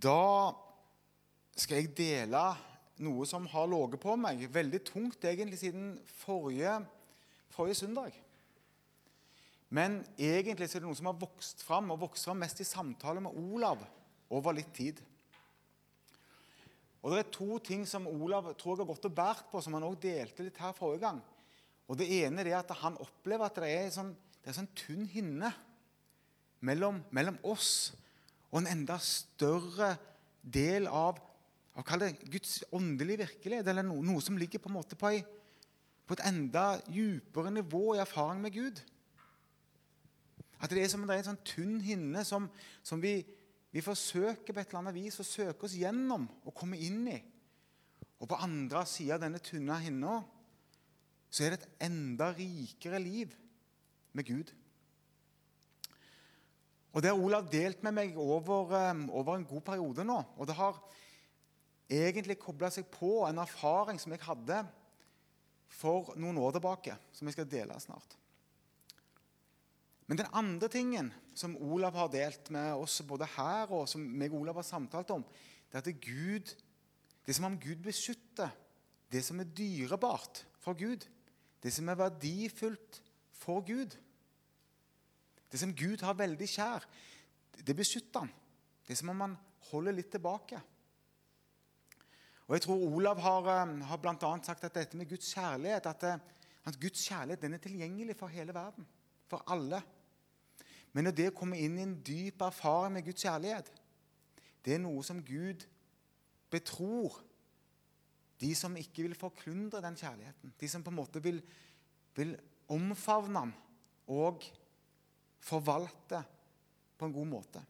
Da skal jeg dele noe som har ligget på meg veldig tungt egentlig siden forrige, forrige søndag. Men egentlig er det noe som har vokst fram, og vokst fram mest i samtale med Olav over litt tid. Og Det er to ting som Olav tror jeg har gått og båret på, som han også delte litt her forrige gang. Og Det ene er at han opplever at det er en sånn, det sånn tynn hinne mellom, mellom oss og en enda større del av, det, Guds åndelige virkelighet, eller noe, noe, som ligger på, en måte på, ei, på et enda djupere nivå i erfaring med Gud. At det er som det er en sånn tynn hinne som, som vi, vi, forsøker på et eller annet vis å søke oss gjennom og komme inn i. Og på andre sida av denne tynne hinna så er det et enda rikere liv med Gud. Og Det har Olav delt med meg over, um, over en god periode nå. Og det har egentlig kobla seg på en erfaring som jeg hadde for noen år tilbake, som jeg skal dele snart. Men den andre tingen som Olav har delt med oss både her og som meg og Olav har samtalt om, det er at Gud, det som om Gud beskytter det som er dyrebart for Gud. Det som er verdifullt for Gud. Det som Gud har veldig kjær, det beskytter han. Det er som om han holder litt tilbake. Og jeg tror Olav har, eh, har bl.a. sagt at dette med Guds kjærlighet at, eh, at Guds kjærlighet den er tilgjengelig for hele verden. For alle. Men det kommer inn i en dyp erfaring med Guds kjærlighet, det er noe som Gud betror de som ikke vil forklundre den kjærligheten. De som på en måte vil, vil omfavne den og forvalte på en god måte.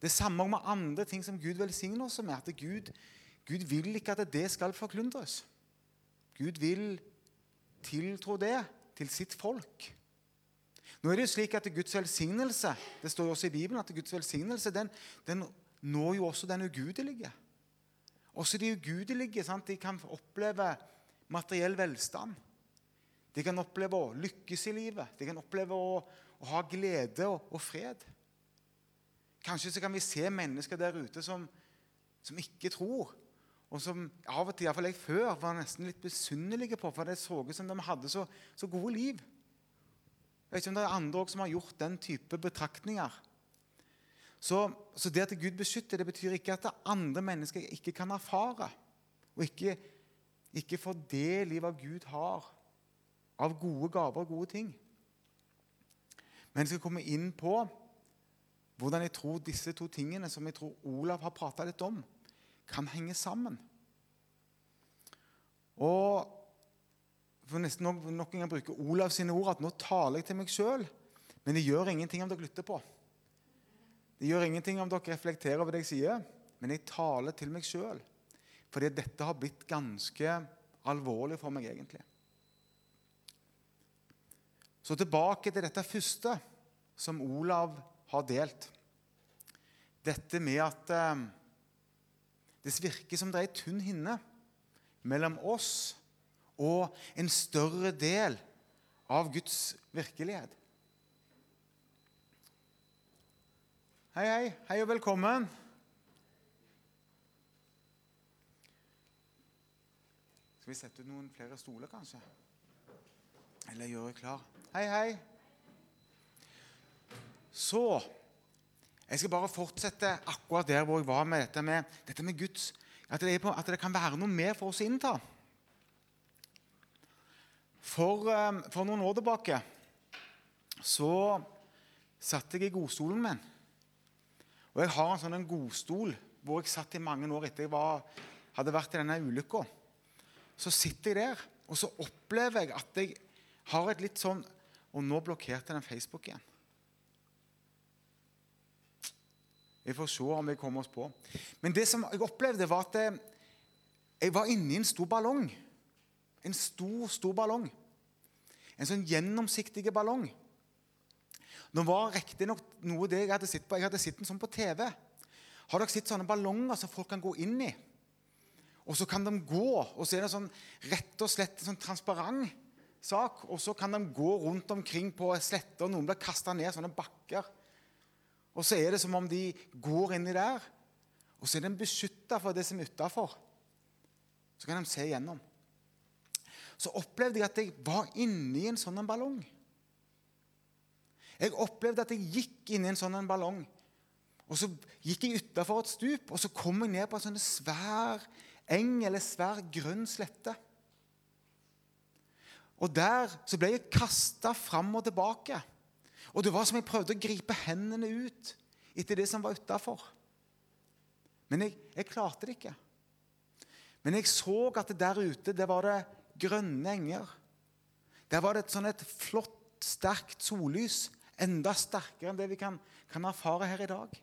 Det samme med andre ting som Gud velsigner oss med. at Gud, Gud vil ikke at det skal forklundres. Gud vil tiltro det til sitt folk. Nå er det jo slik at Guds velsignelse det står jo også i Bibelen at Guds velsignelse den, den når jo også den ugudelige. Også de ugudelige sant? de kan oppleve materiell velstand. De kan oppleve å lykkes i livet. De kan oppleve å, å ha glede og, og, fred. Kanskje så kan vi se mennesker der ute som, som ikke tror, og som av og til, iallfall jeg før, var nesten litt besunnelige på, for det så ut som de hadde så, så, gode liv. Jeg vet ikke om det er andre også som har gjort den type betraktninger. Så, så, det at Gud beskytter, det betyr ikke at andre mennesker ikke kan erfare og ikke, ikke få del i hva Gud har av gode gaver og gode ting. Men jeg skal komme inn på hvordan jeg tror disse to tingene som jeg tror Olav har prata litt om, kan henge sammen. Og for nesten nok, nok en gang bruke Olav sine ord at nå taler jeg til meg sjøl, men det gjør ingenting om dere lytter på. Det gjør ingenting om dere reflekterer over det jeg sier, men jeg taler til meg sjøl. Fordi dette har blitt ganske alvorlig for meg, egentlig. Så tilbake til dette første som Olav har delt. Dette med at eh, det virker som det er ei tynn hinne mellom oss og en større del av Guds virkelighet. Hei, hei. Hei og velkommen. Skal vi sette ut noen flere stoler, kanskje? Eller gjøre klar? Hei, hei. Så Jeg skal bare fortsette akkurat der hvor jeg var med dette med, dette med Guds at det, på, at det, kan være noe mer for oss å innta. For, um, for noen år tilbake så satt jeg i godstolen min. Og jeg har en sånn en godstol hvor jeg satt i mange år etter jeg var, hadde vært i denne ulykka. Så sitter jeg der, og så opplever jeg at jeg har et litt sånn og nå blokkerte den Facebook igjen. Vi får se om vi kommer oss på. Men det som jeg opplevde, var at eh, jeg var inni en stor ballong. En stor, stor ballong. En sånn gjennomsiktig ballong. Nå var riktignok noe det jeg hadde sett på. Jeg hadde sett den sånn på TV. Har dere sett sånne ballonger som folk kan gå inn i? Og så kan de gå, og så er det sånn rett og slett sånn transparent sak. Og så kan de gå rundt omkring på sletter, noen blir kasta ned sånne bakker. Og så er det som om de går inni der. Og så er de beskytta for det som er utafor. Så kan de se igjennom. Så opplevde jeg at jeg var inni en sånn ballong. Jeg opplevde at jeg gikk inni en sånn ballong. Og så gikk jeg utafor et stup, og så kom jeg ned på en sånn svær eng eller svær grønn slette. Og der så ble jeg kasta fram og tilbake. Og det var som jeg prøvde å gripe hendene ut etter det som var utafor. Men jeg, jeg, klarte det ikke. Men jeg så at det der ute det var det grønne enger. Der var det et sånn et flott, sterkt sollys. Enda sterkere enn det vi kan, kan erfare her i dag.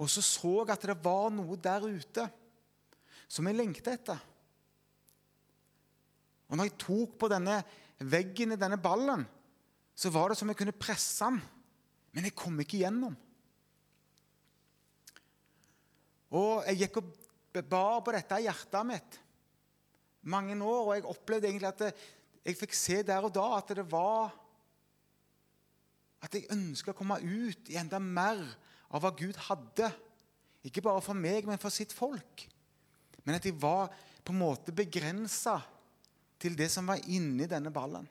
Og så så jeg at det var noe der ute som jeg lengta etter. Og når jeg tok på denne veggen i denne ballen, så var det som jeg kunne presse den. Men jeg kom ikke gjennom. Og jeg gikk og bar på dette i hjertet mitt mange år, og jeg opplevde egentlig at det, jeg fikk se der og da at det var At jeg ønska å komme ut i enda mer av hva Gud hadde. Ikke bare for meg, men for sitt folk. Men at jeg var på en måte begrensa til det som var inni denne ballen.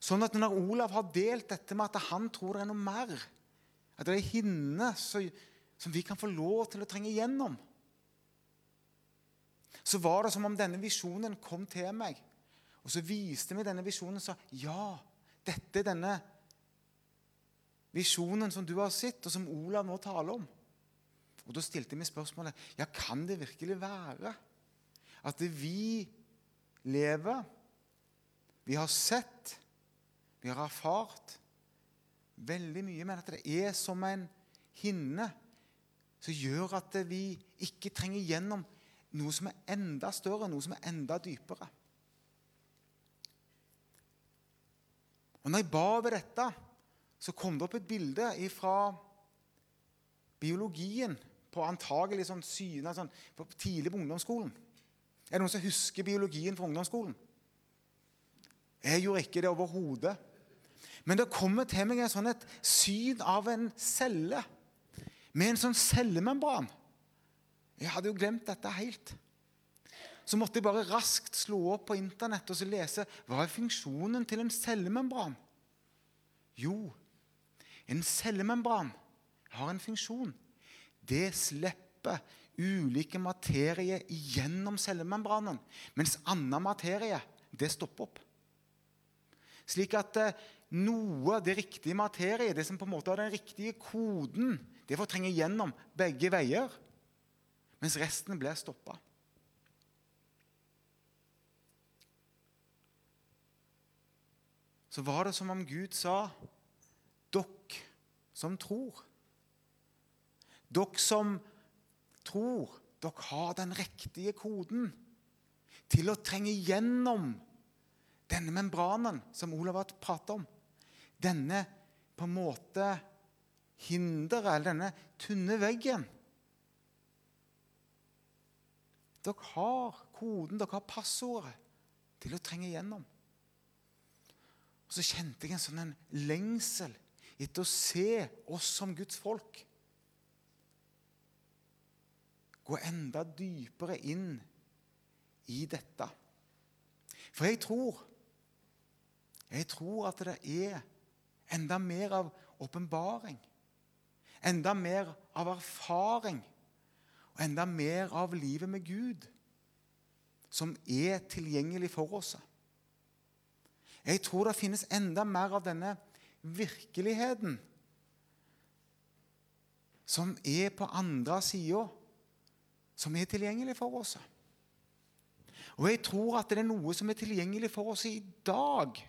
Sånn at når Olav har delt dette med at han tror det er noe mer, at det er hinne som vi kan få lov til å trenge igjennom, så var det som om denne visjonen kom til meg. Og så viste vi denne visjonen og sa ja, dette er denne visjonen som du har sett, og som Olav nå taler om. Og Da stilte vi spørsmålet ja, kan det virkelig være at vi lever, vi har sett, vi har erfart veldig mye, men at det er som en hinne som gjør at vi ikke trenger gjennom noe som er enda større, noe som er enda dypere. Og når jeg ba over dette, så kom det opp et bilde fra biologien på antagelig sånn syne sånn, tidlig på ungdomsskolen. Er det noen som husker biologien fra ungdomsskolen? Jeg gjorde ikke det overhodet. Men det kommer til meg et, sånn et syn av en celle med en sånn cellemembran. Jeg hadde jo glemt dette helt. Så måtte jeg bare raskt slå opp på Internett og så lese hva er funksjonen til en cellemembran. Jo, en cellemembran har en funksjon. Det slipper ulike materier gjennom cellemembranen, mens annen materie det stopper opp. Slik at eh, noe av det riktige materiet, det som på en måte har den riktige koden, det får trenge gjennom begge veier, mens resten blir stoppa. Så var det som om Gud sa Dere som tror. Dere som tror dere har den riktige koden til å trenge gjennom denne membranen som Olav har pratet om. Denne på en måte hinderet, eller denne tynne veggen. Dere har koden, dere har passordet til å trenge gjennom. Og Så kjente jeg en sånn en lengsel etter å se oss som Guds folk gå enda dypere inn i dette. For jeg tror jeg tror at det er enda mer av åpenbaring, enda mer av erfaring og enda mer av livet med Gud som er tilgjengelig for oss. Jeg tror det finnes enda mer av denne virkeligheten som er på andre sida, som er tilgjengelig for oss. Og jeg tror at det er noe som er tilgjengelig for oss i dag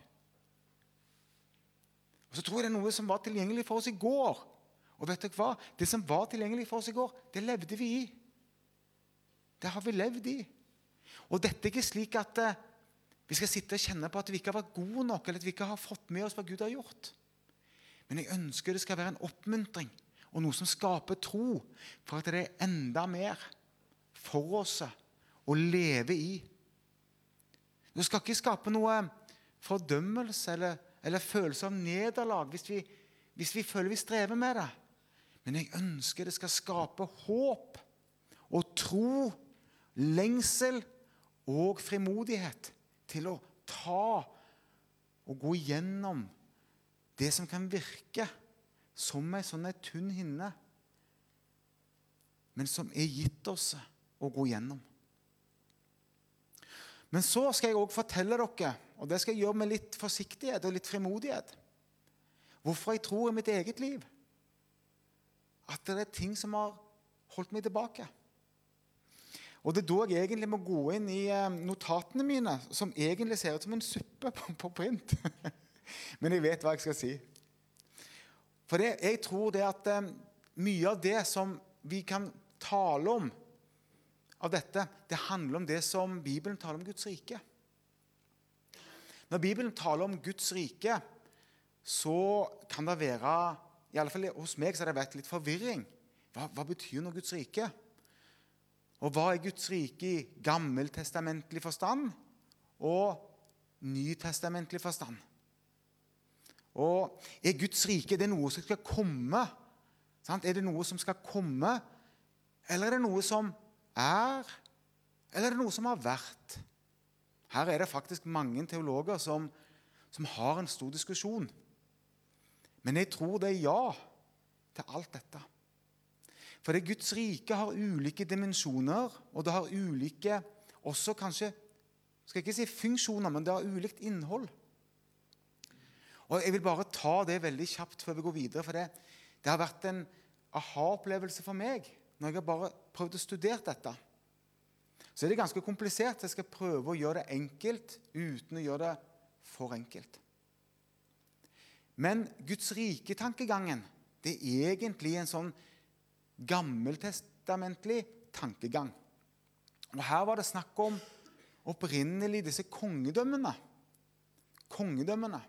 og så tror jeg det er noe som var tilgjengelig for oss i går. Og vet dere hva? Det som var tilgjengelig for oss i går, det levde vi i. Det har vi levd i. Og dette er ikke slik at eh, vi skal sitte og kjenne på at vi ikke har vært gode nok, eller at vi ikke har fått med oss hva Gud har gjort. Men jeg ønsker det skal være en oppmuntring og noe som skaper tro for at det er enda mer for oss å leve i. Det skal ikke skape noe fordømmelse eller eller følelse av nederlag hvis vi, hvis vi føler vi strever med det. Men jeg ønsker det skal skape håp og tro, lengsel og frimodighet til å ta og gå igjennom det som kan virke som ei sånn tynn hinne, men som er gitt oss å gå gjennom. Men så skal jeg òg fortelle dere, og det skal jeg gjøre med litt forsiktighet og litt frimodighet, hvorfor jeg tror i mitt eget liv at det er ting som har holdt meg tilbake. Og Det er da jeg egentlig må gå inn i eh, notatene mine, som egentlig ser ut som en suppe på print. Men jeg vet hva jeg skal si. For det, jeg tror det at eh, mye av det som vi kan tale om av dette, det handler om det som Bibelen taler om Guds rike. Når Bibelen taler om Guds rike, så kan det være i alle fall Hos meg så har det vært litt forvirring. Hva, hva betyr nå Guds rike? Og hva er Guds rike i gammeltestamentlig forstand og nytestamentlig forstand? Og Er Guds rike det noe som skal komme? Sant? Er det noe som skal komme, eller er det noe som er, eller er det noe som har vært? Her er det faktisk mange teologer som, som har en stor diskusjon. Men jeg tror det er ja til alt dette. For det Guds rike har ulike dimensjoner, og det har ulike også kanskje skal ikke si funksjoner, men det har ulikt innhold. Og Jeg vil bare ta det veldig kjapt før vi går videre. For det, det har vært en aha-opplevelse for meg når jeg har bare prøvd å studere dette. Så er det ganske komplisert. Jeg skal prøve å gjøre det enkelt uten å gjøre det for enkelt. Men Guds rike-tankegangen det er egentlig en sånn gammeltestamentlig tankegang. Og Her var det snakk om opprinnelig disse kongedømmene. Kongedømmene.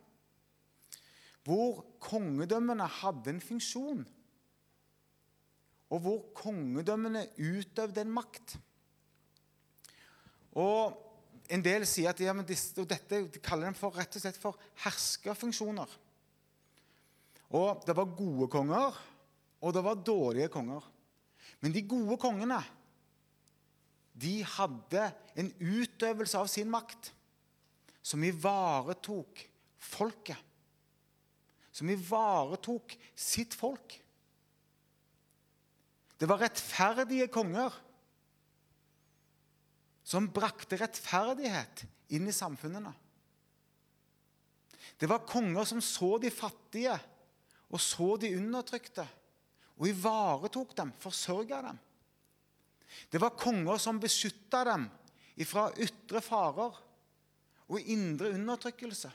Hvor kongedømmene hadde en funksjon. Og hvor kongedømmene utøvde en makt. Og En del sier at ja, disse, dette de kaller dem for, rett og slett for herskerfunksjoner. Og Det var gode konger, og det var dårlige konger. Men de gode kongene de hadde en utøvelse av sin makt som ivaretok folket. Som ivaretok sitt folk. Det var rettferdige konger som brakte rettferdighet inn i samfunnene. Det var konger som så de fattige og så de undertrykte og ivaretok dem, forsørga dem. Det var konger som beskytta dem fra ytre farer og indre undertrykkelse.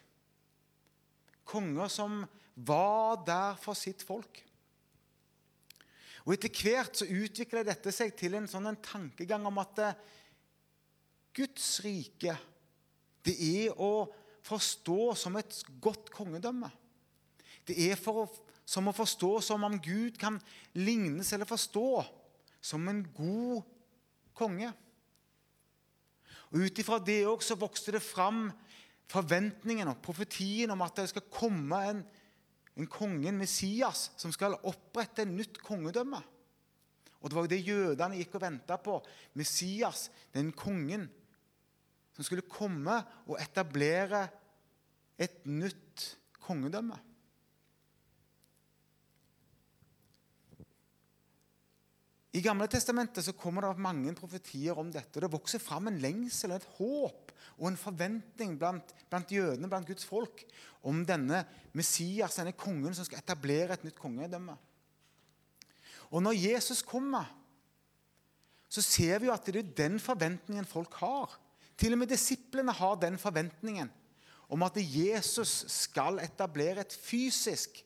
Konger som var der for sitt folk. Og Etter hvert så utvikla dette seg til en sånn en tankegang om at eh, Guds rike det er å forstå som et godt kongedømme. Det er å som å forstå som om Gud kan lignes eller forstå som en god konge. Og Ut ifra det også vokste det fram forventningen og profetien om at det skal komme en, en konge, en Messias, som skal opprette et nytt kongedømme. Og Det var jo det jødene gikk og venta på. Messias, den kongen som skulle komme og etablere et nytt kongedømme. I Gamle testamentet så kommer det mange profetier om dette. Det vokser fram en lengsel, et håp og en forventning blant, blant jødene, blant Guds folk, om denne Messias, denne kongen som skal etablere et nytt kongedømme. Og når Jesus kommer, så ser vi jo at det er den forventningen folk har. Til og med disiplene har den forventningen om at Jesus skal etablere et fysisk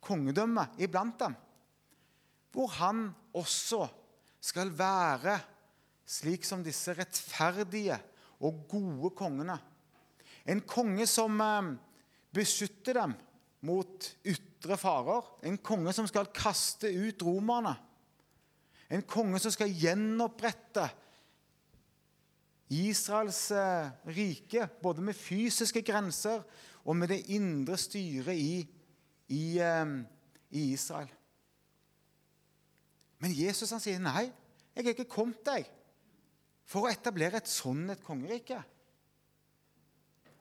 kongedømme iblant dem hvor han også skal være slik som disse rettferdige og gode kongene. En konge som eh, beskytter dem mot ytre farer. En konge som skal kaste ut romerne. En konge som skal gjenopprette Israels eh, rike, både med fysiske grenser og med det indre styret i, i, eh, i Israel. Men Jesus han sier nei, jeg er ikke kommet deg for å etablere et sånn et kongerike.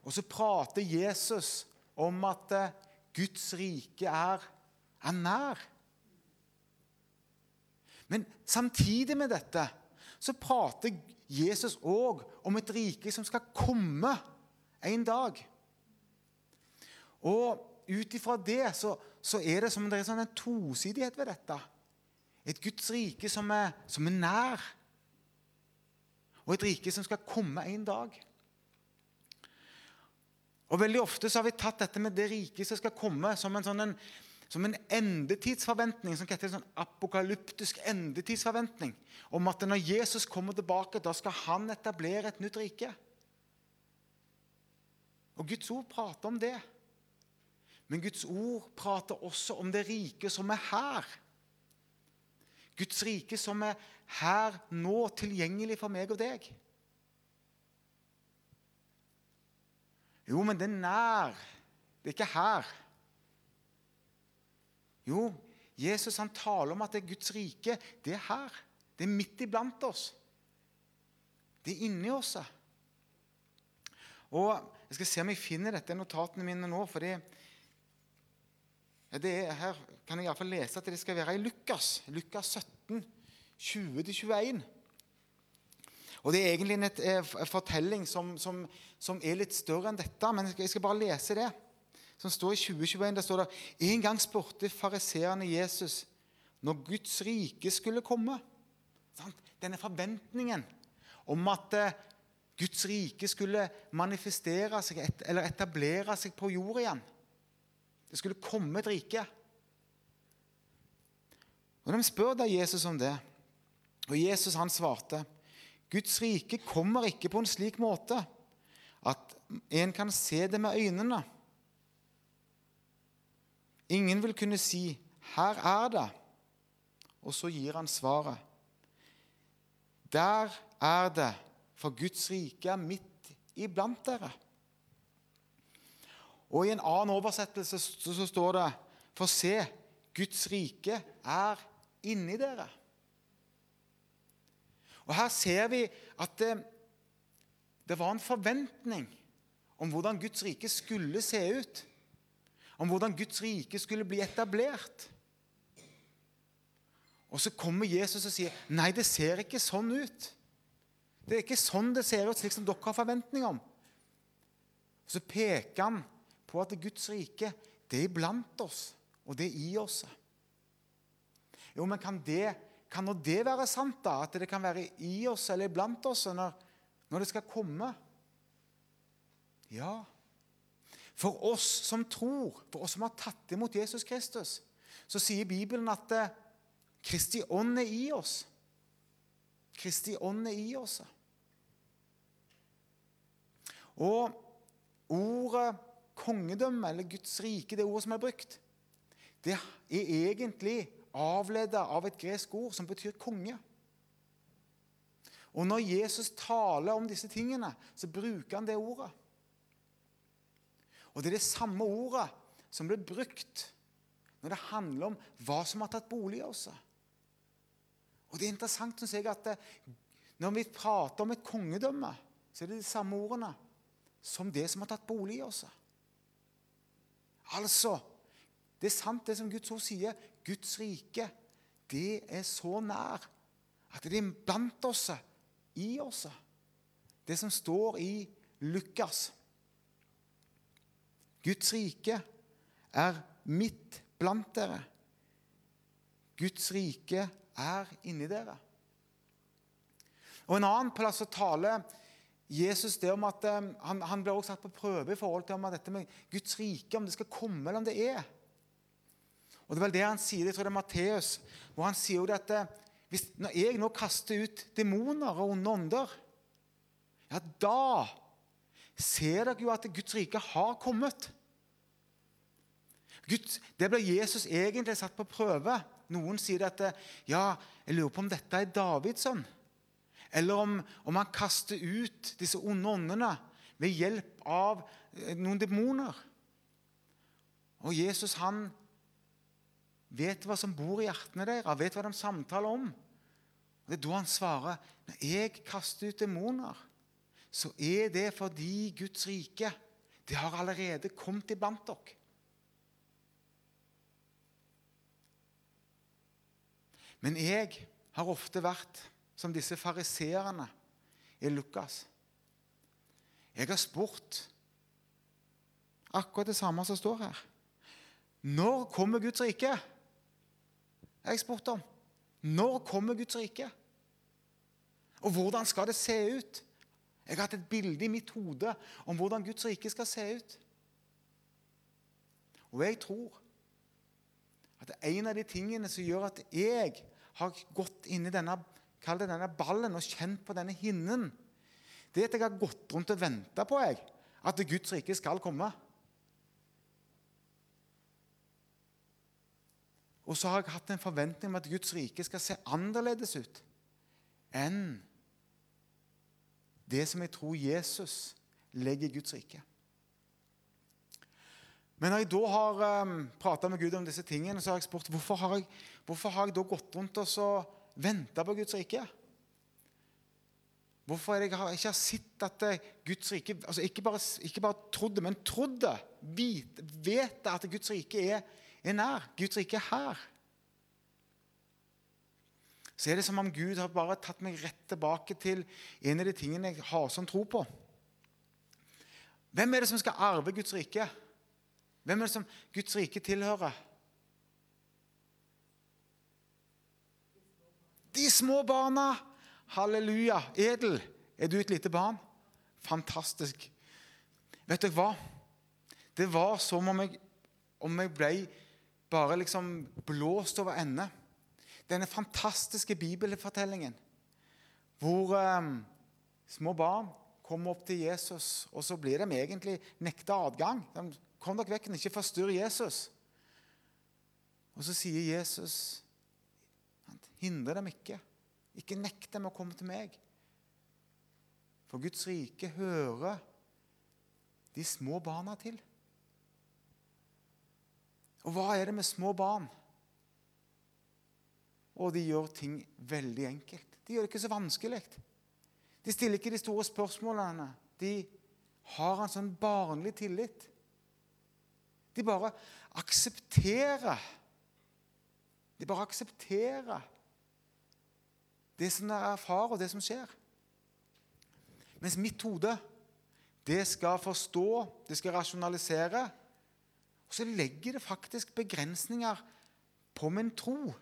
Og så prater Jesus om at eh, Guds rike er, er nær. Men samtidig med dette så prater Jesus òg om et rike som skal komme en dag. Og ut ifra det så, så, er det som om det er sånn en tosidighet ved dette. Et Guds rike som er, som er nær, og et rike som skal komme en dag. Og Veldig ofte så har vi tatt dette med det riket som skal komme, som en, sånn en, som en endetidsforventning. som heter en sånn apokalyptisk endetidsforventning. Om at når Jesus kommer tilbake, da skal han etablere et nytt rike. Og Guds ord prater om det. Men Guds ord prater også om det rike som er her. Guds rike som er her nå, tilgjengelig for meg og deg. Jo, men det er nær. Det er ikke her. Jo, Jesus han taler om at det er Guds rike. Det er her. Det er midt iblant oss. Det er inni oss. Og Jeg skal se om jeg finner dette i notatene mine nå. er, Her kan jeg iallfall lese at det skal være i Lukas. Lukas 17, 20-21. Og Det er egentlig en et, et fortelling som, som, som, er litt større enn dette, men jeg skal bare lese det. Som står i 2021. Der står det En gang spurte fariseerne Jesus når Guds rike skulle komme. Denne forventningen om at eh, Guds rike skulle manifestere seg eller etablere seg på jord igjen. Det skulle komme et rike. Og De spør da Jesus om det. Og Jesus han svarte Guds rike kommer ikke på en slik måte at en kan se det med øynene. Ingen vil kunne si 'Her er det', og så gir han svaret. Der er det, for Guds rike er midt iblant dere. Og I en annen oversettelse så står det For se, Guds rike er inni dere. Og Her ser vi at det, det var en forventning om hvordan Guds rike skulle se ut. Om hvordan Guds rike skulle bli etablert. Og så kommer Jesus og sier nei, det ser ikke sånn ut. Det er ikke sånn det ser ut, slik som dere har forventning om. Og Så peker han på at Guds rike det er iblant oss, og det er i oss. Jo, men kan det kan nå det være sant, da? At det kan være i oss eller iblant oss når, når det skal komme? Ja. For oss som tror, for oss som har tatt imot Jesus Kristus, så sier Bibelen at eh, Kristi ånd er i oss. Kristi ånd er i oss. Og ordet kongedømme, eller Guds rike, det ordet som er brukt, det er egentlig avleda av et gresk ord som betyr konge. Og Når Jesus taler om disse tingene, så bruker han det ordet. Og Det er det samme ordet som blir brukt når det handler om hva som har tatt bolig i oss. Og Det er interessant synes jeg, at når vi prater om et kongedømme, så er det de samme ordene som det som har tatt bolig i oss. Altså, det er sant det som Guds ord sier. Guds rike, det er så nær at det er blant oss, i oss. Det som står i Lukas. Guds rike er midt blant dere. Guds rike er inni dere. Og En annen plass å tale Jesus det om at um, han, han blir også satt på prøve i forhold til om dette med Guds rike, om det skal komme eller om det er. Og Det er vel det han sier, jeg tror det er Matteus, hvor han sier jo dette eh, hvis, når jeg nå kaster ut demoner og onde ånder, ja, da ser dere jo at Guds rike har kommet. Gud, det blir Jesus egentlig satt på prøve. Noen sier at eh, ja, jeg lurer på om dette er Davids sønn. Eller om, om han kaster ut disse onde åndene ved hjelp av eh, noen demoner. Og Jesus han vet hva som bor i hjertene deres, vet hva de samtaler om. Og Det er da han svarer når jeg kaster ut demoner, så er det fordi Guds rike det har allerede kommet iblant dere. Men jeg har ofte vært som disse fariseerne i Lukas. Jeg har spurt akkurat det samme som står her. Når kommer Guds rike? Jeg spurte spurt om. Når kommer Guds rike? Og hvordan skal det se ut? Jeg har hatt et bilde i mitt hode om hvordan Guds rike skal se ut. Og jeg tror at en av de tingene som gjør at jeg har gått inn i denne, denne ballen og kjent på denne hinnen, det er at jeg har gått rundt og venta på jeg, at Guds rike skal komme. Og så har jeg hatt en forventning om at Guds rike skal se annerledes ut enn det som jeg tror Jesus legger i Guds rike. Men når jeg da har um, ehm, prata med Gud om disse tingene, så har jeg spurt hvorfor har jeg, hvorfor har jeg da gått rundt og venta på Guds rike. Hvorfor det jeg har ikke har sett at Guds rike altså Ikke bare, ikke bare trodde, men trodde. Vet, vet at Guds rike er, er nær. Guds rike er her. Så er det som om Gud har bare tatt meg rett tilbake til en av de tingene jeg har som tro på. Hvem er det som skal arve Guds rike? Hvem er det som Guds rike tilhører? De små barna! Halleluja. Edel, er du et lite barn? Fantastisk. Vet dere hva? Det var som om jeg, om jeg ble bare liksom blåst over ende. Denne fantastiske bibelfortellingen hvor eh, små barn kommer opp til Jesus, og så blir de egentlig nekta adgang. De Kom dere vekk, ikke forstyrr Jesus. Og så sier Jesus Hindre dem ikke. Ikke nekt dem å komme til meg. For Guds rike hører de små barna til. Og hva er det med små barn? Og de gjør ting veldig enkelt. De gjør det ikke så vanskelig. De stiller ikke de store spørsmålene. De har en sånn barnlig tillit. De bare aksepterer. De bare aksepterer det som de erfarer, og det som skjer. Mens mitt hode, det skal forstå, det skal rasjonalisere. Og så legger det faktisk begrensninger på min tro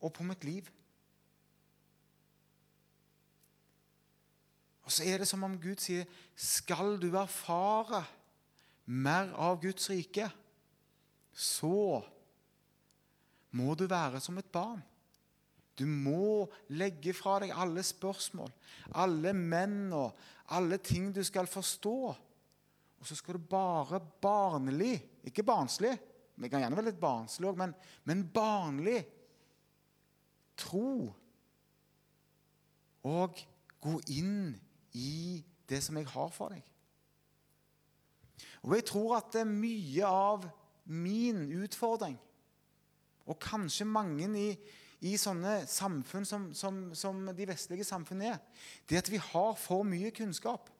og på mitt liv. Og så er det som om Gud sier, 'Skal du erfare mer av Guds rike?' så må du være som et barn. Du må legge fra deg alle spørsmål, alle menn og alle ting du skal forstå. Og så skal du bare barnlig, ikke barnslig Vi kan gjerne være litt barnslig òg, men, men barnlig tro og gå inn i det som jeg har for deg. Og jeg tror at det er mye av min utfordring, og kanskje mange i, i sånne samfunn som, som, som, de vestlige samfunn er, det er at vi har for mye kunnskap.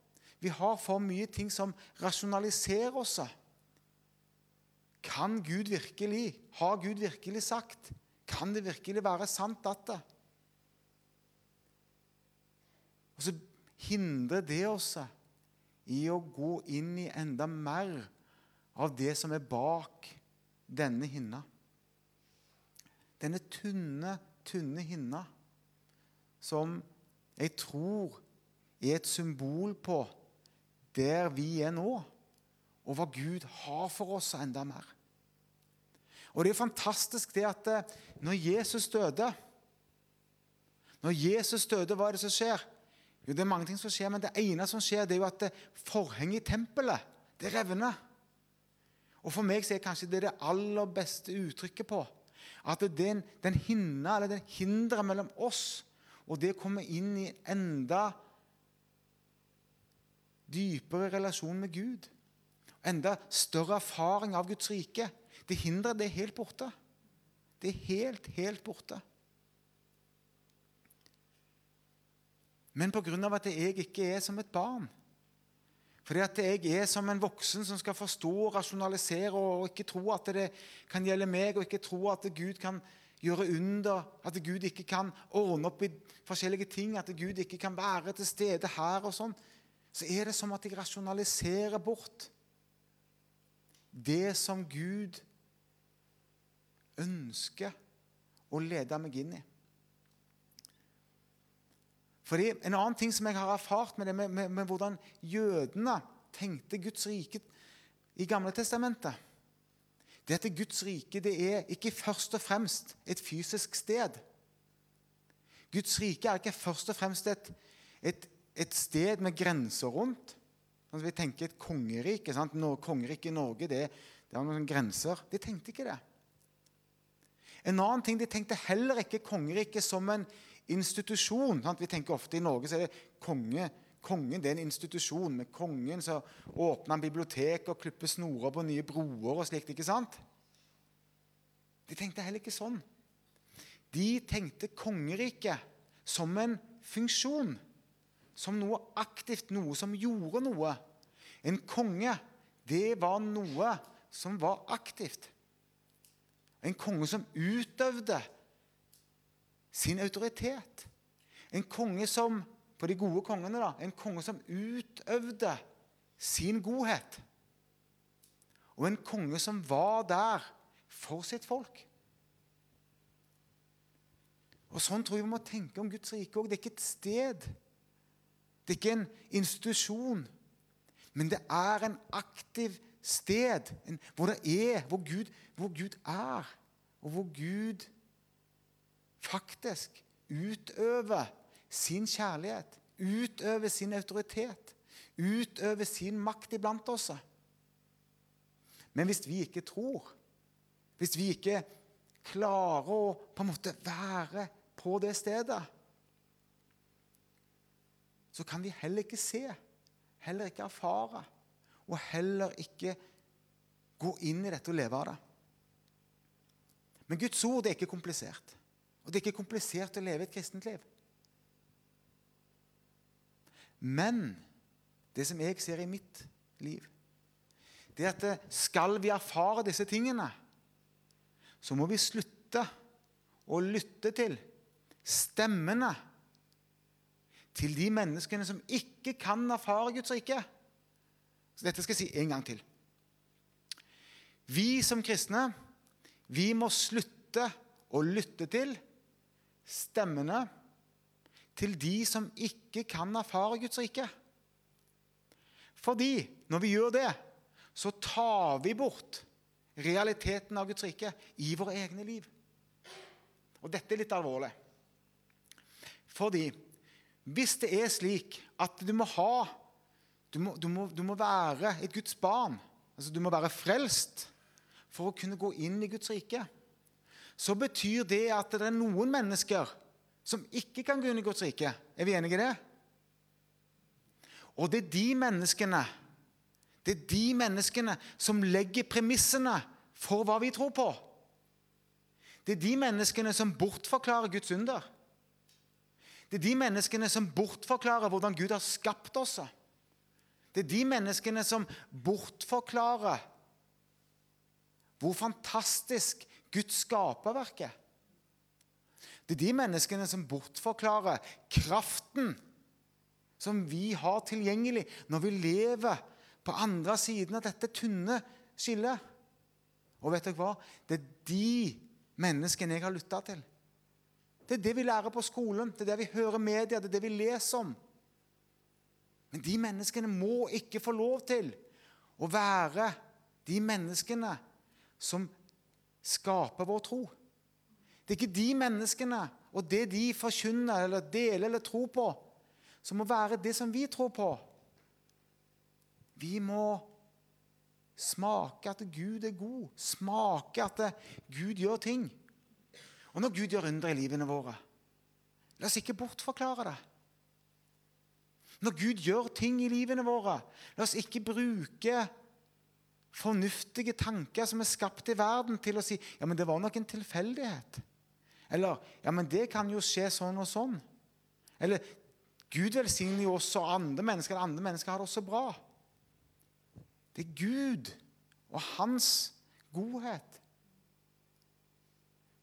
Vi har for mye ting som rasjonaliserer oss. Kan Gud virkelig? Har Gud virkelig sagt? Kan det virkelig være sant, at det? Og så hindrer det oss i å gå inn i enda mer av det som er bak denne hinna. Denne tynne, tynne hinna som jeg tror er et symbol på der vi er nå, og hva Gud har for oss enda mer. Og Det er fantastisk det at eh, når Jesus døde Når Jesus døde, hva er det som skjer? Jo, Det er mange ting som skjer, men det ene som skjer, det er jo at eh, forhenget i tempelet det revner. Og For meg så er kanskje det det aller beste uttrykket på at den, den hinna, eller den hinderet mellom oss og det å komme inn i enda dypere relasjon med Gud, enda større erfaring av Guds rike, det hinderet det helt borte. Det er helt, helt borte. Men pga. at jeg ikke er som et barn, fordi at jeg er som en voksen som skal forstå og rasjonalisere og ikke tro at det kan gjelde meg, og ikke tro at Gud kan gjøre under, at Gud ikke kan ordne opp i forskjellige ting, at Gud ikke kan være til stede her og sånn, så er det som at jeg rasjonaliserer bort det som Gud ønsker å lede meg inn i. Fordi En annen ting som jeg har erfart med, det, med, med, med hvordan jødene tenkte Guds rike i Gamle Testamentet, det at Guds rike det er ikke først og fremst et fysisk sted. Guds rike er ikke først og fremst et, et, et sted med grenser rundt. Altså, vi tenker et kongerike. Sant? Kongeriket i Norge det, det har noen grenser. De tenkte ikke det. En annen ting, De tenkte heller ikke kongeriket som en institusjon. Sant? Vi tenker ofte I Norge så er det konge. Kongen det er en institusjon. Med kongen så åpner han bibliotek og klipper snorer på nye broer og slikt. ikke sant? De tenkte heller ikke sånn. De tenkte kongeriket som en funksjon. Som noe aktivt, noe som gjorde noe. En konge, det var noe som var aktivt. En konge som utøvde sin autoritet. En konge som på de gode kongene da, en konge som utøvde sin godhet. Og en konge som var der for sitt folk. Og Sånn tror jeg vi må tenke om Guds rike òg. Det er ikke et sted. Det er ikke en institusjon. Men det er en aktiv sted en, hvor det er, hvor Gud, hvor Gud er, og hvor Gud faktisk utøver sin kjærlighet, utøver sin autoritet, utøver sin makt iblant oss. Men hvis vi ikke tror, hvis vi ikke klarer å på en måte være på det stedet, så kan vi heller ikke se, heller ikke erfare, og heller ikke gå inn i dette og leve av det. Men Guds ord det er ikke komplisert. Og det er ikke komplisert å leve et kristent liv. Men det som jeg ser i mitt liv, det er at skal vi erfare disse tingene, så må vi slutte å lytte til stemmene til de menneskene som ikke kan erfare Guds rike. Så dette skal jeg si en gang til. Vi som kristne vi må slutte å lytte til stemmene til de som ikke kan erfare Guds rike. Fordi når vi gjør det, så tar vi bort realiteten av Guds rike i våre egne liv. Og dette er litt alvorlig. Fordi hvis det er slik at du må ha Du må, du må, du må være et Guds barn, altså du må være frelst for å kunne gå inn i Guds rike, så betyr det at det er noen mennesker som ikke kan gå inn i Guds rike. Er vi enige i det? Og det er de menneskene det er de menneskene som legger premissene for hva vi tror på. Det er de menneskene som bortforklarer Guds under. Det er de menneskene som bortforklarer hvordan Gud har skapt oss. Det er de menneskene som bortforklarer hvor fantastisk Guds skaperverk er. Det er de menneskene som bortforklarer kraften som vi har tilgjengelig når vi lever på andre siden av dette tynne skillet. Og vet dere hva? Det er de menneskene jeg har lytta til. Det er det vi lærer på skolen, det er det vi hører media, det er det vi leser om. Men de menneskene må ikke få lov til å være de menneskene som skaper vår tro. Det er ikke de menneskene og det de forkynner eller deler eller tror på, som må være det som vi tror på. Vi må smake at Gud er god, smake at Gud gjør ting. Og når Gud gjør under i livene våre, la oss ikke bortforklare det. Når Gud gjør ting i livene våre, la oss ikke bruke fornuftige tanker som er skapt i verden, til å si ja, men det var nok en tilfeldighet. Eller ja, men det kan jo skje sånn og sånn. Eller Gud velsigner jo også andre mennesker. Andre mennesker har det også bra. Det er Gud og hans godhet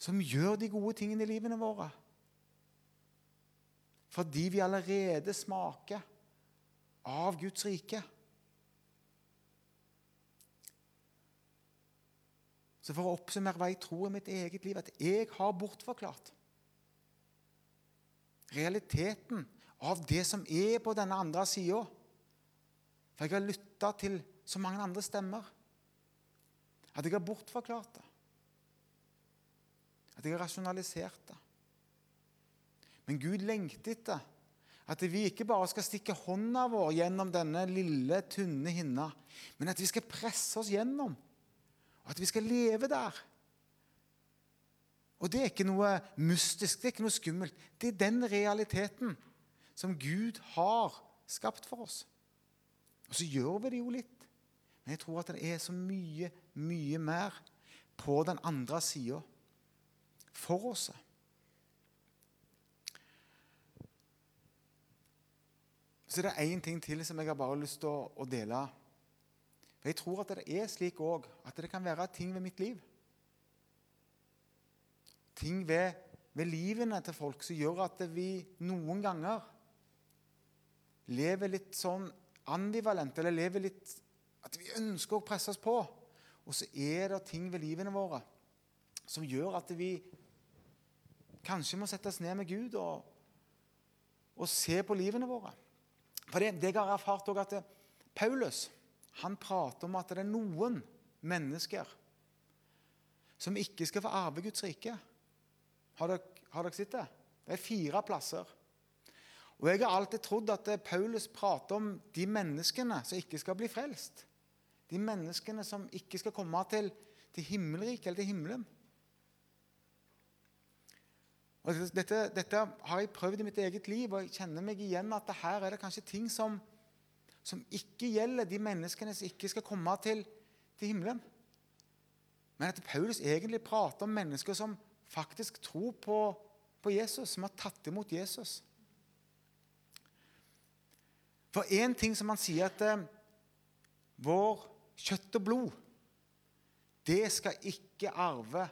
som gjør de gode tingene i livene våre. Fordi vi allerede smaker av Guds rike. Så for å oppsummere hva jeg tror i mitt eget liv, at jeg har bortforklart realiteten av det som er på denne andre sida. For jeg har lytta til så mange andre stemmer. At jeg har bortforklart det. At jeg har rasjonalisert det. Men Gud lengter etter at vi ikke bare skal stikke hånda vår gjennom denne lille, tynne hinna, men at vi skal presse oss gjennom og at vi skal leve der. Og det er ikke noe mystisk, det er ikke noe skummelt. Det er den realiteten som Gud har skapt for oss. Og så gjør vi det jo litt. Men jeg tror at det er så mye, mye mer på den andre sida for oss. Så det er én ting til som jeg har bare lyst til å, å dele for Jeg tror at det er slik òg at det kan være ting ved mitt liv Ting ved, ved livene til folk som gjør at vi noen ganger lever litt sånn ambivalent, eller lever litt At vi ønsker å presse oss på. Og så er det ting ved livene våre som gjør at vi kanskje må sette oss ned med Gud og, og se på livene våre. For det, det jeg har erfart òg, at Paulus han prater om at det er noen mennesker som ikke skal få arve Guds rike. Har dere, har dere sett det? Det er fire plasser. Og Jeg har alltid trodd at Paulus prater om de menneskene som ikke skal bli frelst. De menneskene som ikke skal komme til, til himmelriket eller til himmelen. Dette, dette, har jeg prøvd i mitt eget liv, og jeg kjenner meg igjen at her er det kanskje ting som som ikke gjelder de menneskene som ikke skal komme til, til himmelen. Men at Paulus egentlig prater om mennesker som faktisk tror på, på Jesus, som har tatt imot Jesus. For én ting som han sier at eh, vår kjøtt og blod, det skal ikke arve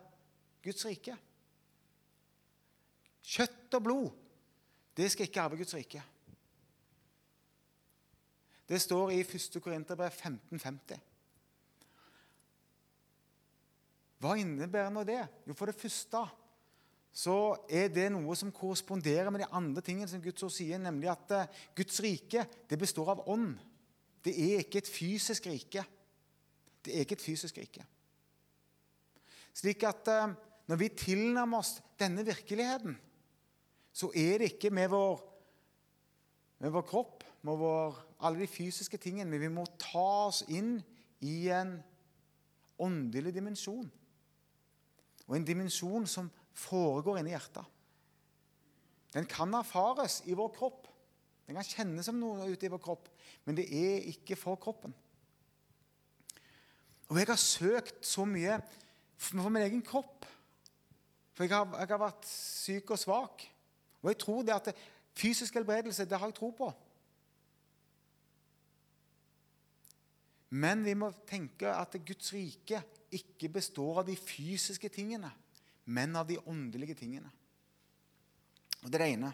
Guds rike. Kjøtt og blod, det skal ikke arve Guds rike. Det står i 1. Korinterbrev 1550. Hva innebærer nå det? Jo, For det første så er det noe som korresponderer med de andre tingene som Guds ord sier, nemlig at eh, Guds rike det består av ånd. Det er ikke et fysisk rike. Det er ikke et fysisk rike. Slik at eh, når vi tilnærmer oss denne virkeligheten, så er det ikke med vår, med vår kropp, med vår alle de fysiske tingene, men vi må ta oss inn i en åndelig dimensjon. Og en dimensjon som foregår inni hjertet. Den kan erfares i vår kropp. Den kan kjennes som noe ute i vår kropp, men det er ikke for kroppen. Og jeg har søkt så mye for min egen kropp. For jeg har, jeg har vært syk og svak. Og jeg tror det at det, fysisk helbredelse det har jeg tro på. Men vi må tenke at Guds rike ikke består av de fysiske tingene, men av de åndelige tingene. Og Det er det ene.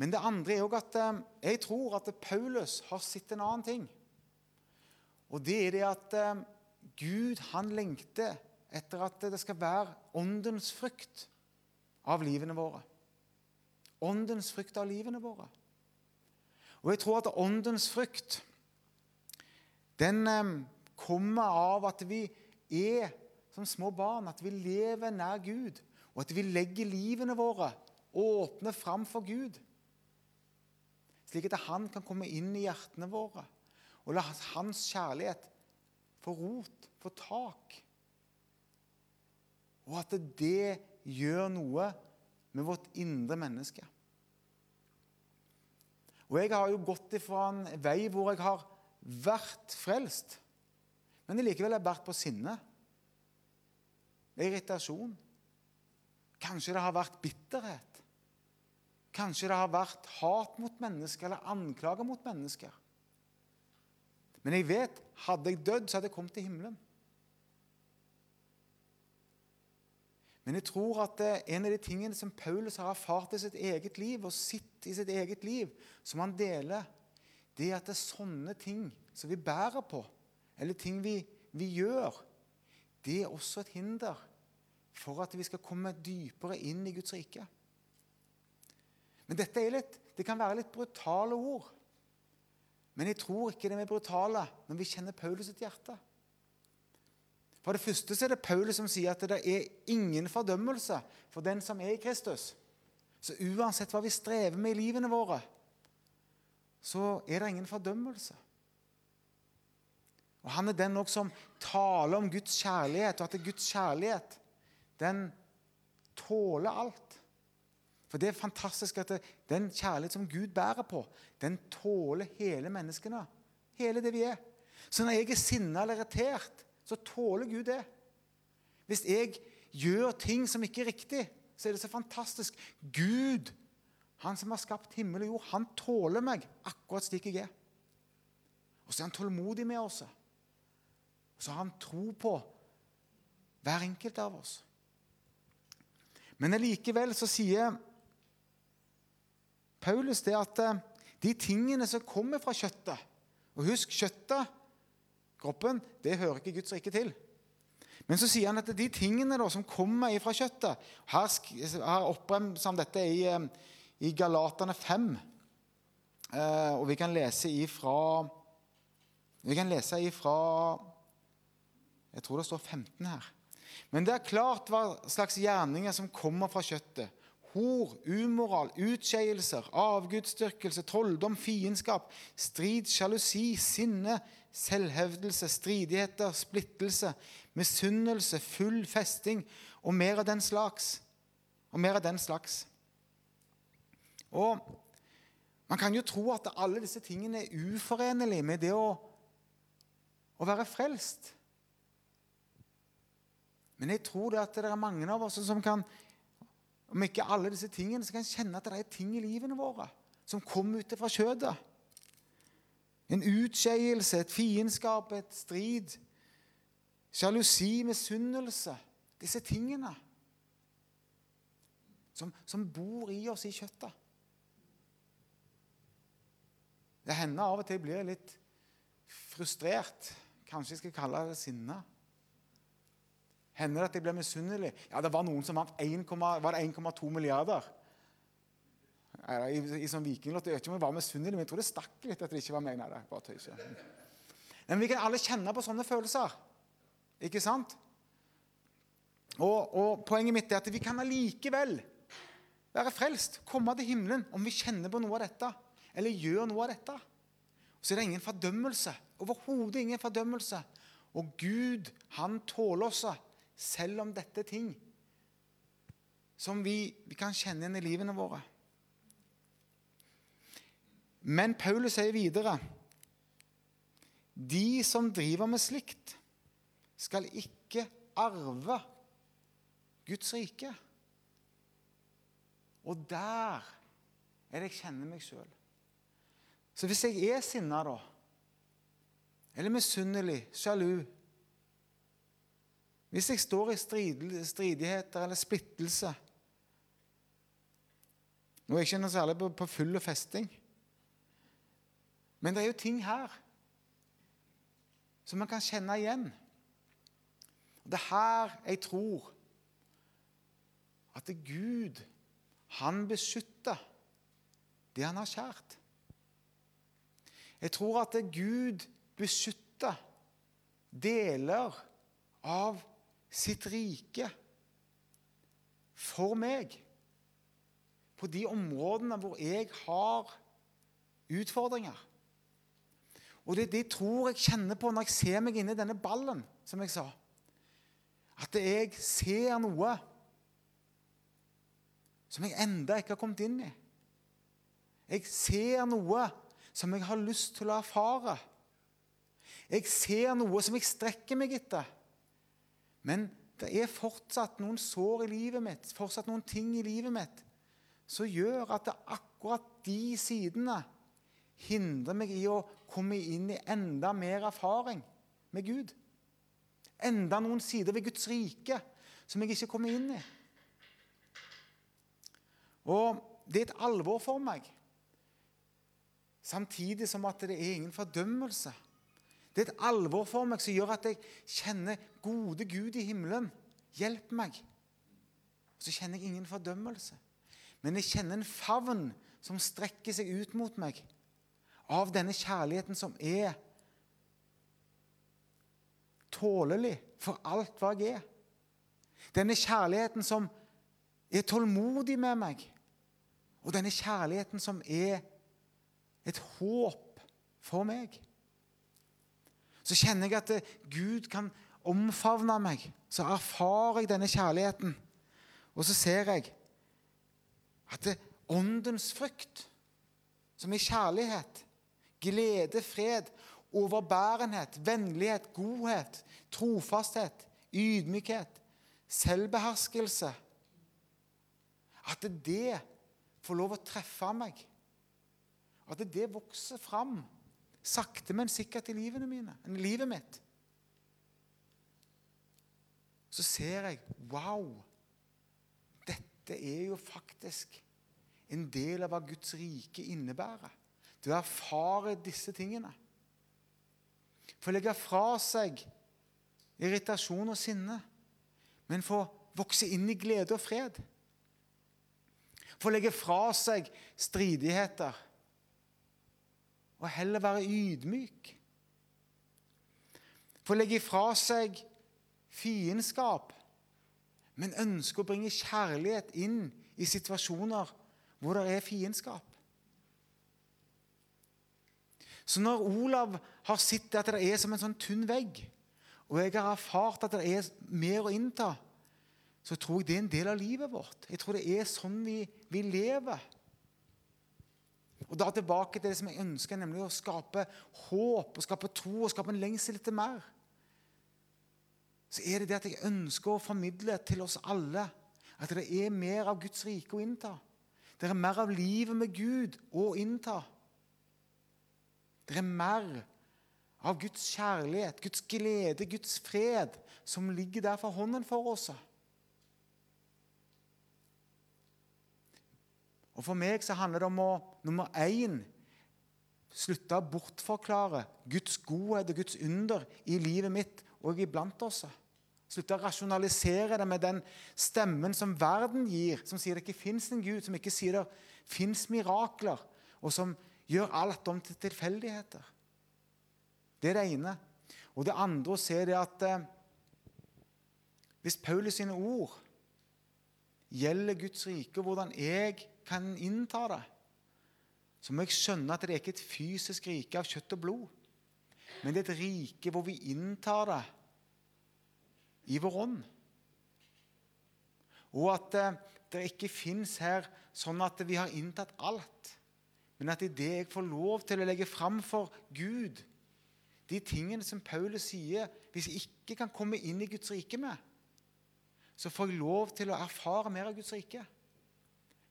Men det andre er òg at eh, jeg tror at Paulus har sett en annen ting. Og det er det at eh, Gud han lengter etter at det skal være åndens frukt av livene våre. Åndens frykt av livene våre. Og jeg tror at åndens frykt den eh, kommer av at vi er som små barn, at vi lever nær Gud, og at vi legger livene våre åpne fram for Gud. Slik at Han kan komme inn i hjertene våre og la Hans kjærlighet få rot, få tak. Og at det gjør noe med vårt indre menneske. Og Jeg har jo gått ifra en vei hvor jeg har vært frelst. Men likevel har vært på sinne. Irritasjon. Kanskje det har vært bitterhet. Kanskje det har vært hat mot mennesker eller anklager mot mennesker. Men jeg vet, hadde jeg dødd, så hadde jeg kommet til himmelen. Men jeg tror at en av de tingene som Paulus har erfart i sitt eget liv, og sitt i sitt eget liv, som han deler, det er at det er sånne ting som vi bærer på, eller ting vi, vi gjør, det er også et hinder for at vi skal komme dypere inn i Guds rike. Men dette litt, det kan være litt brutale ord. Men jeg tror ikke det er brutale når vi kjenner Paulus sitt hjerte. For det første så er det Paulus som sier at det er ingen fordømmelse for den som er i Kristus. Så uansett hva vi strever med i livene våre, så er det ingen fordømmelse. Og Han er den også som taler om Guds kjærlighet, og at Guds kjærlighet den tåler alt. For det er fantastisk at det, den kjærlighet som Gud bærer på, den tåler hele menneskene. Hele det vi er. Så når jeg er sinna eller irritert, så tåler Gud det. Hvis jeg gjør ting som ikke er riktig, så er det så fantastisk. Gud, han som har skapt himmel og jord, han tåler meg akkurat slik jeg er. Og så er han tålmodig med oss. Og så har han tro på hver enkelt av oss. Men allikevel så sier Paulus det at eh, de tingene som kommer fra kjøttet Og husk, kjøttet, kroppen, det hører ikke Guds rike til. Men så sier han at de tingene da, som kommer fra kjøttet Her, her oppbremser han dette i, i Galatane 5. Eh, og vi kan lese ifra Vi kan lese ifra Jeg tror det står 15 her. Men det er klart hva slags gjerninger som kommer fra kjøttet. Hor, umoral, utskeielser, avgudsdyrkelse, trolldom, fiendskap, strid, sjalusi, sinne, selvhevdelse, stridigheter, splittelse, misunnelse, full festing og mer av den slags. Og mer av den slags. Og Man kan jo tro at alle disse tingene er uforenlige med det å, å være frelst. Men jeg tror det at det er mange av oss som kan om ikke alle disse tingene, så kan kjenne at det er ting i livene våre som kommer ut fra kjødet. En utskeielse, et fiendskap, et strid, sjalusi, misunnelse. Disse tingene som, som, bor i oss i kjøttet. Det hender av og til blir litt frustrert. Kanskje jeg skal kalle det sinne. Hender det at jeg blir misunnelig? Ja, det var noen som vant 1,2 milliarder. I, i, i sånn vikinglott. Jeg vet ikke om jeg var misunnelig, men jeg tror det stakk litt at det ikke var meg. Nei, det bare tøyser. Men vi kan alle kjenne på sånne følelser. Ikke sant? Og, og Poenget mitt er at vi kan allikevel være frelst, komme til himmelen, om vi kjenner på noe av dette, eller gjør noe av dette. Så er det ingen fordømmelse. Overhodet ingen fordømmelse. Og Gud, han tåler oss selv om dette er ting som vi, vi kan kjenne igjen i livene våre. Men Paulus sier videre de som driver med slikt, skal ikke arve Guds rike. Og der er det jeg kjenner meg sjøl. Så hvis jeg er sinna, da, eller misunnelig, sjalu, hvis jeg står i stridigheter eller splittelse Nå er jeg ikke noe særlig på, på full festing, men det er jo ting her som man kan kjenne igjen. Det er her jeg tror at det er Gud, han beskytter det han har kjært. Jeg tror at det Gud beskytter deler av sitt rike for meg på de områdene hvor jeg har utfordringer. Og det, det tror jeg kjenner på når jeg ser meg inni denne ballen, som jeg sa. At jeg ser noe som jeg enda ikke har kommet inn i. Jeg ser noe som jeg har lyst til å erfare. Jeg ser noe som jeg strekker meg etter. Men det er fortsatt noen sår i livet mitt, fortsatt noen ting i livet mitt, som gjør at det er akkurat de sidene hindrer meg i å komme inn i enda mer erfaring med Gud. Enda noen sider ved Guds rike som jeg ikke kommer inn i. Og det er et alvor for meg. Samtidig som at det er ingen fordømmelse. Det er et alvor for meg som gjør at jeg kjenner gode Gud i himmelen. Hjelp meg. Så kjenner jeg ingen fordømmelse. Men jeg kjenner en favn som strekker seg ut mot meg av denne kjærligheten som er tålelig for alt hva jeg er. Denne kjærligheten som er tålmodig med meg. Og denne kjærligheten som er et håp for meg. Så kjenner jeg at Gud kan omfavne meg. Så erfarer jeg denne kjærligheten. Og så ser jeg at det åndens frykt, som er kjærlighet, glede, fred, overbærenhet, vennlighet, godhet, trofasthet, ydmykhet, selvbeherskelse At det får lov å treffe meg. At det vokser fram sakte, men sikkert i livene mine, i livet mitt. Så ser jeg Wow! Dette er jo faktisk en del av hva Guds rike innebærer. Det å erfare disse tingene. Få legge fra seg irritasjon og sinne, men få vokse inn i glede og fred. Få legge fra seg stridigheter og heller være ydmyk. Få legge fra seg fiendskap, men ønske å bringe kjærlighet inn i situasjoner hvor det er fiendskap. Så når Olav har sett at det er som en sånn tynn vegg, og jeg har erfart at det er mer å innta, så tror jeg det er en del av livet vårt. Jeg tror det er sånn vi, vi lever. Og da tilbake til det som jeg ønsker, nemlig å skape håp, og skape tro og skape en lengsel etter mer. Så er det det at jeg ønsker å formidle til oss alle at det er mer av Guds rike å innta. Det er mer av livet med Gud å innta. Det er mer av Guds kjærlighet, Guds glede, Guds fred som ligger der for hånden for oss. Og For meg så handler det om å nummer én slutte å bortforklare Guds godhet og Guds under i livet mitt og iblant oss. Slutte å rasjonalisere det med den stemmen som verden gir, som sier det ikke fins en Gud, som ikke sier det fins mirakler, og som gjør alt om til tilfeldigheter. Det er det ene. Og det andre å se det at eh, hvis Paulus sine ord gjelder Guds rike, og hvordan jeg kan innta det, så må jeg skjønne at det er ikke et fysisk rike av kjøtt og blod, men det er et rike hvor vi inntar det i vår ånd. Og at eh, det ikke fins her sånn at vi har inntatt alt, men at idet jeg får lov til å legge fram for Gud de tingene som Paulus sier hvis jeg ikke kan komme inn i Guds rike med, så får jeg lov til å erfare mer av Guds rike.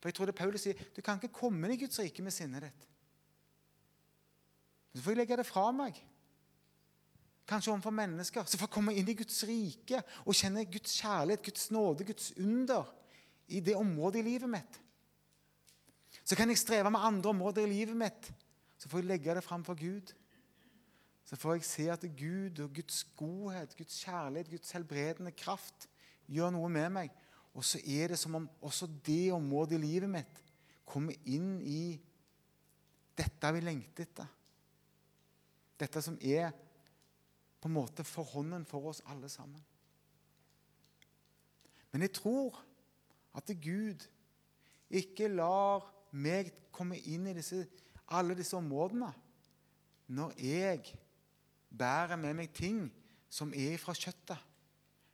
For jeg tror det Paulus sier du kan ikke komme inn i Guds rike med sinnet ditt. Så får jeg legge det fra meg. Kanskje overfor mennesker. Så får jeg komme inn i Guds rike og kjenne Guds kjærlighet, Guds nåde, Guds under i det området i livet mitt. Så kan jeg streve med andre områder i livet mitt. Så får jeg legge det fram for Gud. Så får jeg se at Gud og Guds godhet, Guds kjærlighet, Guds helbredende kraft gjør noe med meg. Og så er det som om også det området i livet mitt kommer inn i dette vi lengter etter. Dette som er på en måte forhånden for oss alle sammen. Men jeg tror at Gud ikke lar meg komme inn i disse, alle disse områdene når jeg bærer med meg ting som er fra kjøttet.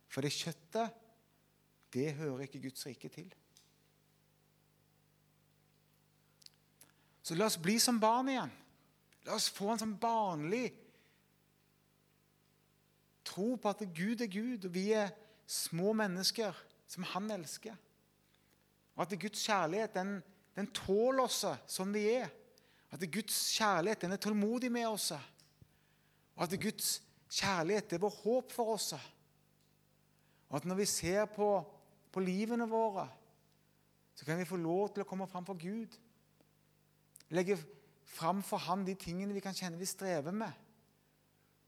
For det kjøttet det hører ikke Guds rike til. Så la oss bli som barn igjen. La oss få en sånn barnlig tro på at Gud er Gud, og vi er små mennesker som Han elsker. Og at Guds kjærlighet den, den tåler oss som vi er. At Guds kjærlighet den er tålmodig med oss. Og at Guds kjærlighet det er vår håp for oss. Og at når vi ser på, på livene våre, så kan vi få lov til å komme fram for Gud. Legge fram for Han de tingene vi kan kjenne vi strever med.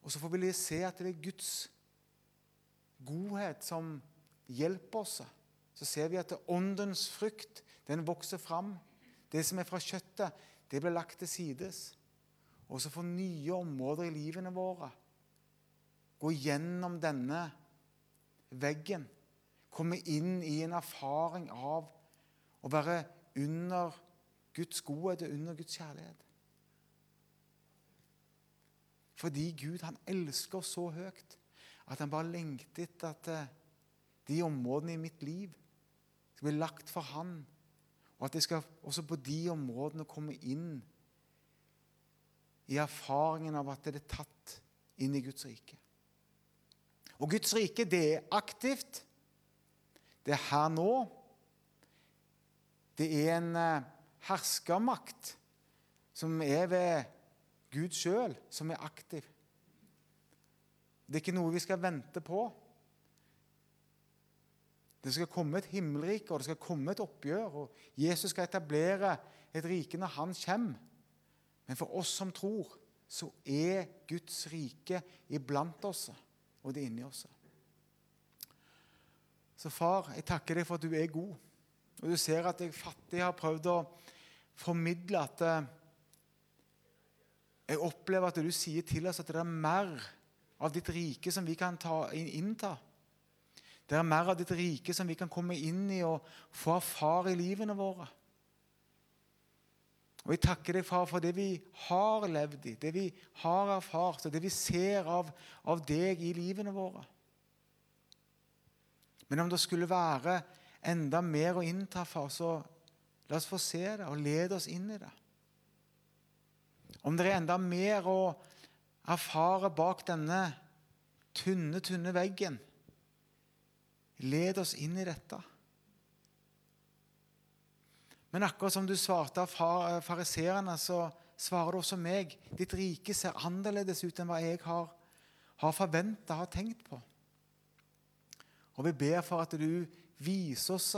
Og så får vi se at det er Guds godhet som hjelper oss. Så ser vi at det er åndens frukt den vokser fram. Det som er fra kjøttet, det blir lagt til sides. Og så får nye områder i livene våre gå gjennom denne veggen. Komme inn i en erfaring av å være under Guds godhet og under Guds kjærlighet. Fordi Gud han elsker så høyt at han bare lengter etter at eh, de områdene i mitt liv skal bli lagt for Han, og at jeg skal også på de områdene komme inn i erfaringen av at det er tatt inn i Guds rike. Og Guds rike, det er aktivt. Det er her nå. Det er en eh, herskermakt som er ved Gud sjøl, som er aktiv. Det er ikke noe vi skal vente på. Det skal komme et himmelrike, og det skal komme et oppgjør. og Jesus skal etablere et rike når han kommer. Men for oss som tror, så er Guds rike iblant oss, og det er inni oss. Så far, jeg takker deg for at du er god. Og du ser at jeg fattig har prøvd å formidle at eh, jeg opplever at du sier til oss at det er mer av ditt rike som vi kan ta, innta. Det er mer av ditt rike som vi kan komme inn i og få erfare i livene våre. Og Jeg takker deg, far, for det vi har levd i, det vi har erfart, og det vi ser av, av deg i livene våre. Men om det skulle være enda mer å innta, far, så la oss få se det og lede oss inn i det. Om det er enda mer å erfare bak denne tynne, tynne veggen, led oss inn i dette. Men akkurat som du svarte av fariseerne, så svarer du også meg. Ditt rike ser annerledes ut enn hva jeg har, har forventa, har tenkt på. Og vi ber for at du viser oss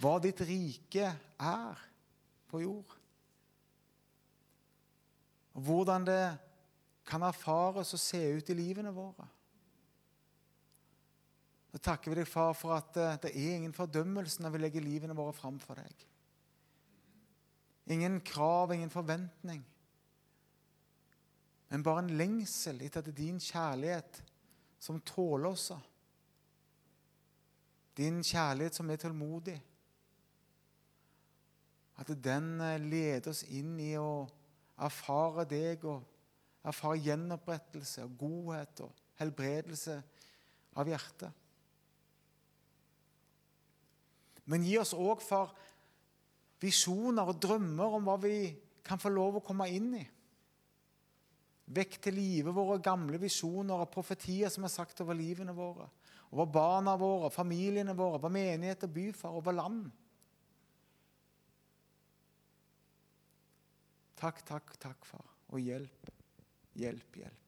hva ditt rike er på jord. Og hvordan det kan erfares og se ut i livene våre. Så takker vi deg, far, for at eh, det er ingen fordømmelse når vi legger livene våre fram for deg. Ingen krav, ingen forventning. Men bare en lengsel etter at din kjærlighet som tåler oss. Din kjærlighet som er tålmodig. At den eh, leder oss inn i å erfare deg og erfare gjenopprettelse og godhet og helbredelse av hjertet. Men gi oss òg for visjoner og drømmer om hva vi kan få lov å komme inn i. Vekk til live våre gamle visjoner og profetier som er sagt over livene våre. Over barna våre, familiene våre, over menighet og byfar, over land. Takk, takk, takk, far. Og hjelp, hjelp, hjelp.